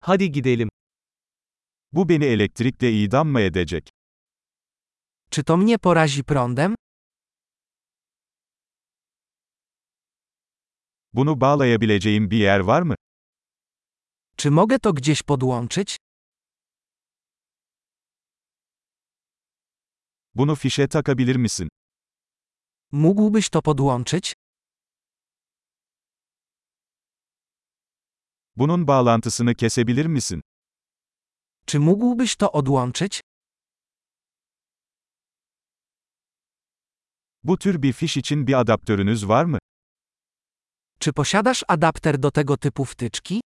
Hadi gidelim. Bu beni elektrikle idam mı edecek? Czy to mnie porazi prądem? Bunu bağlayabileceğim bir yer var mı? Czy mogę to gdzieś podłączyć? Bunu fişe takabilir misin? Mógłbyś to podłączyć? Bunun bağlantısını kesebilir misin? Czy mógłbyś to odłączyć? Bu tür bir fiş için bir adaptörünüz var mı? Czy posiadasz adapter do tego typu wtyczki?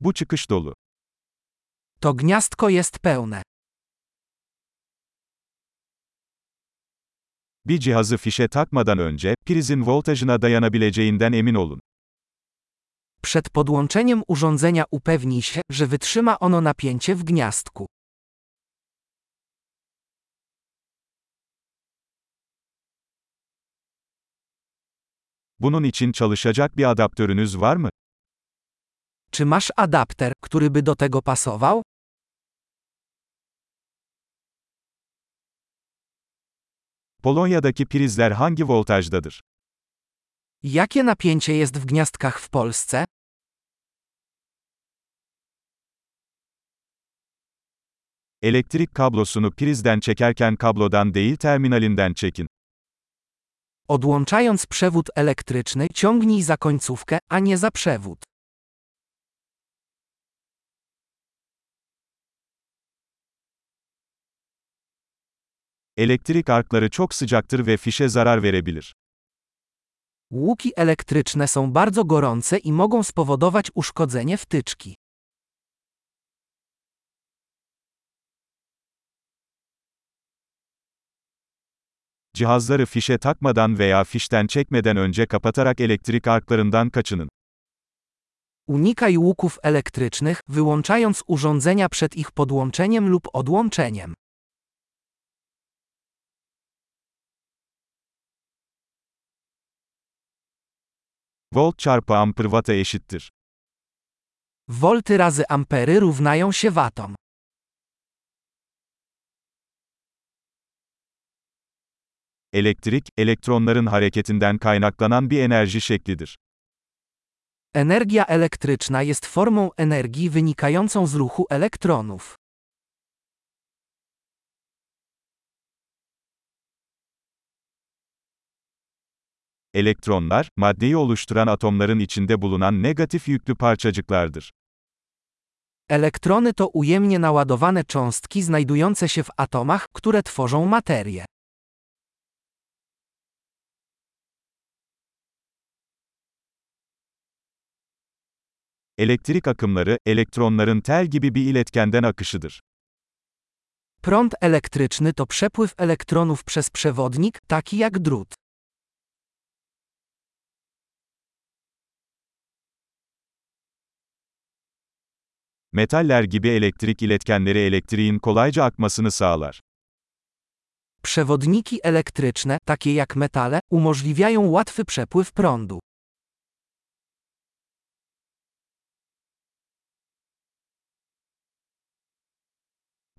Bu çıkış dolu. To gniazdko jest pełne. Bir cihazı fişe takmadan önce, prizin voltajına dayanabileceğinden emin olun. Przed podłączeniem urządzenia upewnij się, że wytrzyma ono napięcie w gniazdku. Bunun için çalışacak bir adaptörünüz var mı? Czy masz adapter, który by do tego pasował? Polonya'daki prizler hangi voltajdadır? Jakie napięcie jest w gniazdkach w Polsce? Elektrik kablosunu prizden çekerken kablodan değil terminalinden çekin. Odłączając przewód elektryczny, ciągnij za końcówkę, a nie za przewód. Elektrik arkları çok sıcaktır ve fişe zarar verebilir. Łuki elektryczne są bardzo gorące i mogą spowodować uszkodzenie wtyczki. Cihazları fişe takmadan veya fişten çekmeden önce kapatarak elektrik arklarından kaçının. Unikaj łuków elektrycznych, wyłączając urządzenia przed ich podłączeniem lub odłączeniem. Volt çarpı amper watt'a eşittir. Wolty razy ampery równają się watom. Elektrik, elektronların hareketinden kaynaklanan bir enerji şeklidir. Energia elektryczna jest formą energii wynikającą z ruchu elektronów. Elektronlar, maddeyi oluşturan atomların içinde bulunan negatif yüklü parçacıklardır. Elektrony to ujemnie naładowane cząstki znajdujące się w atomach, które tworzą materię. Elektrik akımları, elektronların tel gibi bir iletkenden akışıdır. Prąd elektryczny to przepływ elektronów przez przewodnik, taki jak drut. Metaller gibi elektrik iletkenleri elektriğin kolayca akmasını sağlar. Przewodniki elektryczne, takie jak metale, umożliwiają łatwy przepływ prądu.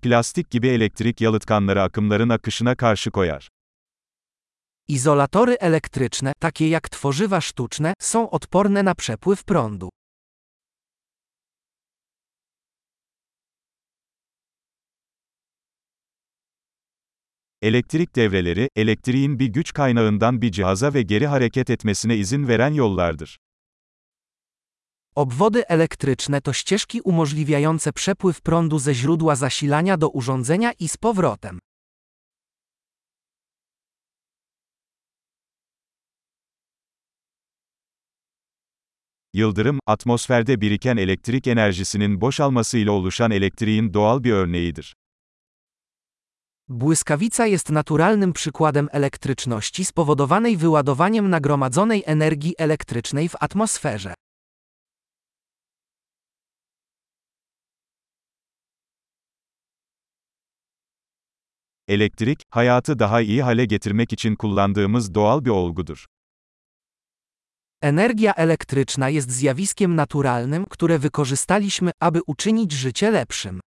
Plastik gibi elektrik yalıtkanları akımların akışına karşı koyar. Izolatory elektryczne, takie jak tworzywa sztuczne, są odporne na przepływ prądu. Elektrik devreleri, elektriğin bir güç kaynağından bir cihaza ve geri hareket etmesine izin veren yollardır. Obwody elektryczne to ścieżki umożliwiające przepływ prądu ze źródła zasilania do urządzenia i z powrotem. Yıldırım, atmosferde biriken elektrik enerjisinin boşalmasıyla oluşan elektriğin doğal bir örneğidir. Błyskawica jest naturalnym przykładem elektryczności spowodowanej wyładowaniem nagromadzonej energii elektrycznej w atmosferze. Elektrik, hayatı daha iyi hale getirmek için kullandığımız doğal bir olgudur. Energia elektryczna jest zjawiskiem naturalnym, które wykorzystaliśmy, aby uczynić życie lepszym.